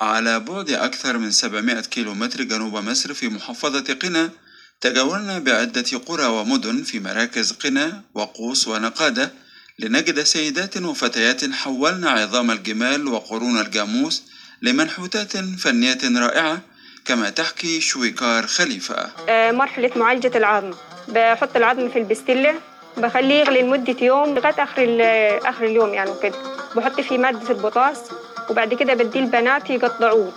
على بعد أكثر من 700 كيلومتر جنوب مصر في محافظة قنا تجولنا بعدة قرى ومدن في مراكز قنا وقوس ونقادة لنجد سيدات وفتيات حولن عظام الجمال وقرون الجاموس لمنحوتات فنية رائعة كما تحكي شويكار خليفة. آه، مرحلة معالجة العظم. بحط العظم في البستلة بخليه يغلي لمدة يوم لغاية آخر آخر اليوم يعني وكده. بحط فيه مادة البوتاس وبعد كده بديه البنات يقطعوه.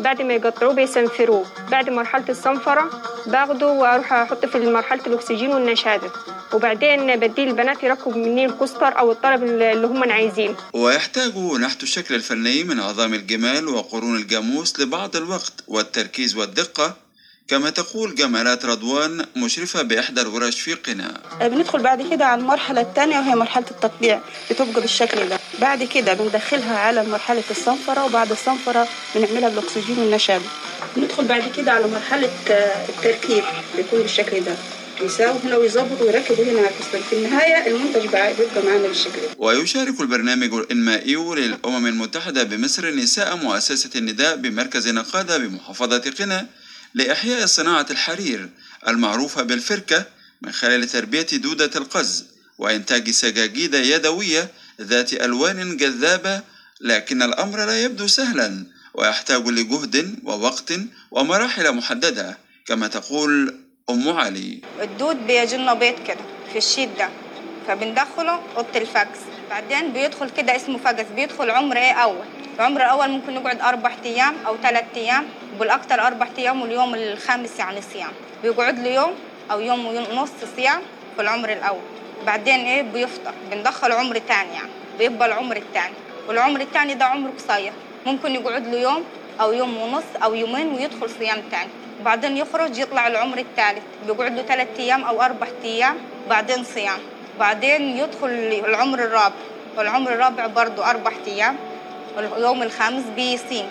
بعد ما يقطعوه بيصنفروه بعد مرحلة الصنفرة باخده وأروح أحطه في مرحلة الأكسجين والنشادر. وبعدين بديه البنات يركبوا مني الكستر أو الطلب اللي هم عايزينه. ويحتاج نحت الشكل الفني من عظام الجمال وقرون الجاموس لبعض الوقت والتركيز والدقة كما تقول جمالات رضوان مشرفة بإحدى الورش في قنا. بندخل بعد كده على المرحلة الثانية وهي مرحلة التطبيع بتبقى بالشكل ده. بعد كده بندخلها على مرحلة الصنفرة وبعد الصنفرة بنعملها بالأكسجين والنشابة ندخل بعد كده على مرحلة آه، التركيب بيكون بالشكل ده. يساوي هنا ويظبط ويركب هنا في النهاية المنتج بقى بيبقى معانا بالشكل ده. ويشارك البرنامج الإنمائي للأمم المتحدة بمصر نساء مؤسسة النداء بمركز نقادة بمحافظة قنا لإحياء صناعة الحرير المعروفة بالفركة من خلال تربية دودة القز وإنتاج سجاجيد يدوية ذات ألوان جذابة لكن الأمر لا يبدو سهلا ويحتاج لجهد ووقت ومراحل محددة كما تقول أم علي. الدود بيجي لنا بيض كده في ال sheet ده. فبندخله أوضة الفقس. بعدين بيدخل كده اسمه فقس بيدخل عمر إيه؟ أول. العمر الأول ممكن يقعد أربع أيام أو ثلاث أيام بالاكثر أربع أيام واليوم الخامس يعني صيام. بيقعد له يوم أو يوم ونص صيام في العمر الأول. بعدين إيه بيفطر بندخل عمر تاني يعني بيبقى العمر التاني. والعمر التاني ده عمره قصير ممكن يقعد له يوم أو يوم ونص أو يومين ويدخل صيام تاني. بعدين يخرج يطلع العمر الثالث بيقعد له ثلاث أيام أو أربع أيام بعدين صيام. بعدين يدخل العمر الرابع والعمر الرابع برضه أربع أيام واليوم الخامس بيصيم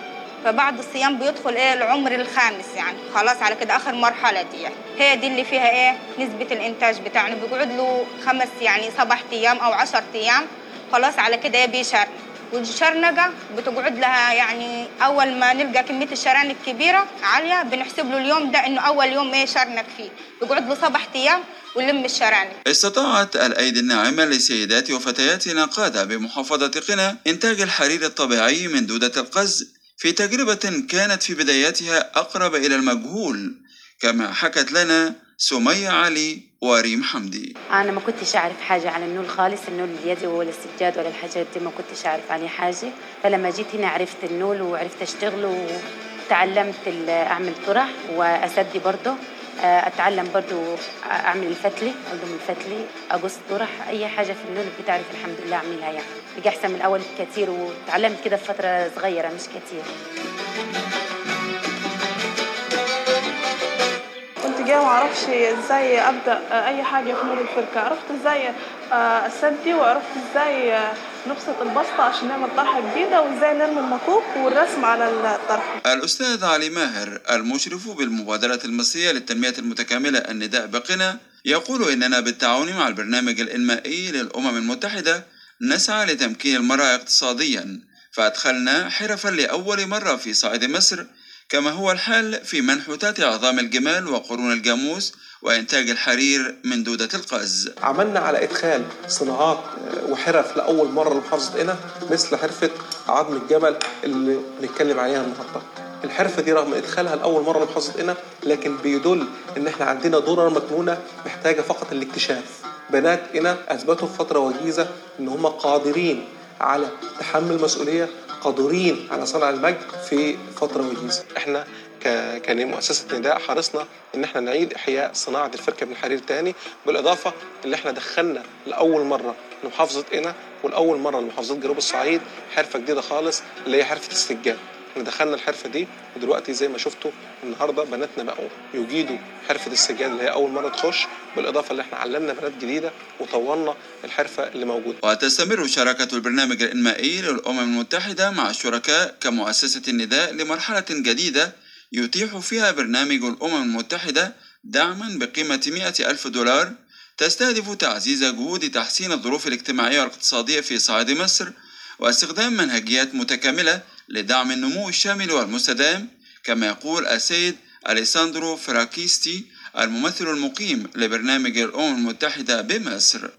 فبعد الصيام بيدخل إيه العمر الخامس يعني. خلاص على كده آخر مرحلة دي يعني. هي دي اللي فيها إيه نسبة الإنتاج بتاعنا. بيقعد له خمس يعني سبع أيام أو عشر أيام. خلاص على كده إيه بيشرنق والشرنقه بتقعد لها يعني أول ما نلقى كمية الشرانق كبيره عالية بنحسب له اليوم ده إنه أول يوم إيه شرنق فيه. بيقعد له سبع أيام ونلم الشرانق استطاعت الأيدي الناعمة لسيدات وفتيات نقادة بمحافظة قنا إنتاج الحرير الطبيعي من دودة القز في تجربة كانت في بداياتها أقرب إلى المجهول كما حكت لنا سمية علي وريم حمدي. أنا ما كنتش أعرف حاجة عن النول خالص النول اليدوي ولا السجاد ولا الحاجات دي ما كنتش أعرف عليه حاجة. فلما جيت هنا عرفت النول وعرفت اشتغله وتعلمت أعمل طرح وأسدي برضه. أتعلم برضه أعمل الفتله الضم الفتله أقص طرح أي حاجة في النول بتعرف الحمد لله أعملها يعني. بقى أحسن من الأول كتير وتعلمت كده في فترة صغيرة مش كتير. كنت جاي ما أعرفش إزاي أبدأ أي حاجة في نور الفركه عرفت إزاي آه، أسدي وعرفت إزاي آه، نبسط البسطة عشان نعمل طرحة جديدة وإزاي نرمي المكوك والرسم على الطرحة. الأستاذ علي ماهر المشرف بالمبادرة المصرية للتنمية المتكاملة النداء بقنا يقول إننا بالتعاون مع البرنامج الإنمائي للأمم المتحدة نسعى لتمكين المرأة اقتصاديا فأدخلنا حرفا لأول مرة في صعيد مصر كما هو الحال في منحوتات عظام الجمال وقرون الجاموس وإنتاج الحرير من دودة القز. عملنا على إدخال صناعات آه، وحرف لأول مرة لمحافظة قنا مثل حرفة عظم الجمل اللي بنتكلم عليها النهارده. الحرفة دي رغم إدخالها لأول مرة لمحافظة قنا لكن بيدل إن إحنا عندنا ضرر مكنونه محتاجة فقط الاكتشاف بنات قنا أثبتوا في فترة وجيزة إن هم قادرين على تحمل مسؤوليه قادرين على صنع المجد في فترة وجيزة. إحنا ك- كمؤسسه نداء حرصنا إن إحنا نعيد إحياء صناعة الفركه بالحرير تاني بالإضافة اللي إحنا دخلنا لأول مرة لمحافظة قنا والأول مرة لمحافظة جنوب الصعيد حرفة جديدة خالص اللي هي حرفة السجاد. إحنا دخلنا الحرفة دي ودلوقتي زي ما شفتوا النهارده بناتنا بقوا يجيدوا حرفة السجاد اللي هي أول مرة تخش بالإضافة اللي إحنا علمنا بنات جديدة وطورنا الحرفة اللي موجودة. وتستمر شراكة البرنامج الإنمائي للأمم المتحدة مع الشركاء كمؤسسة النداء لمرحلة جديدة يتيح فيها برنامج الأمم المتحدة دعما بقيمة 100 ألف دولار تستهدف تعزيز جهود تحسين الظروف الاجتماعية والاقتصادية في صعيد مصر واستخدام منهجيات متكاملة لدعم النمو الشامل والمستدام كما يقول السيد أليساندرو فراكيستي الممثل المقيم لبرنامج الأمم المتحدة بمصر.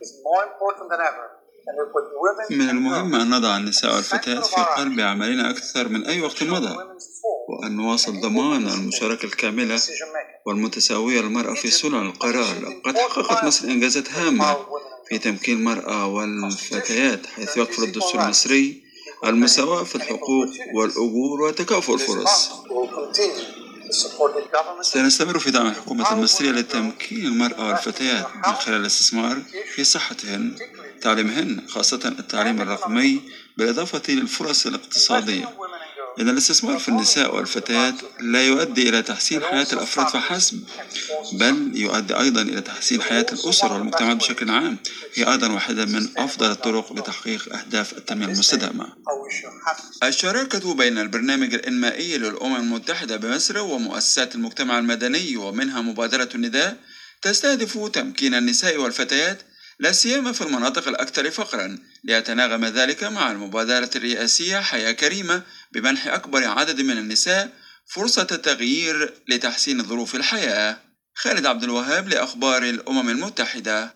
من المهم أن نضع النساء والفتيات في قلب عملنا أكثر من أي وقت مضى وأن نواصل ضمان المشاركة الكاملة والمتساوية للمرأة في صنع القرار. قد حققت مصر إنجازات هامة في تمكين المرأة والفتيات حيث يقفل الدستور المصري المساواة في الحقوق والأجور وتكافؤ الفرص. سنستمر في دعم الحكومة المصرية لتمكين المرأة والفتيات من خلال الاستثمار في صحتهن تعليمهن خاصة التعليم الرقمي بالإضافة للفرص الاقتصادية. إن الاستثمار في النساء والفتيات لا يؤدي إلى تحسين حياة الأفراد فحسب بل يؤدي أيضا إلى تحسين حياة الأسر والمجتمعات بشكل عام. هي أيضا واحدة من أفضل الطرق لتحقيق أهداف التنمية المستدامة. الشراكة بين البرنامج الإنمائي للأمم المتحدة بمصر ومؤسسات المجتمع المدني ومنها مبادرة النداء تستهدف تمكين النساء والفتيات لا سيما في المناطق الأكثر فقرا ليتناغم ذلك مع المبادرة الرئاسية حياة كريمة بمنح أكبر عدد من النساء فرصة التغيير لتحسين ظروف الحياة. خالد عبد الوهاب لأخبار الأمم المتحدة.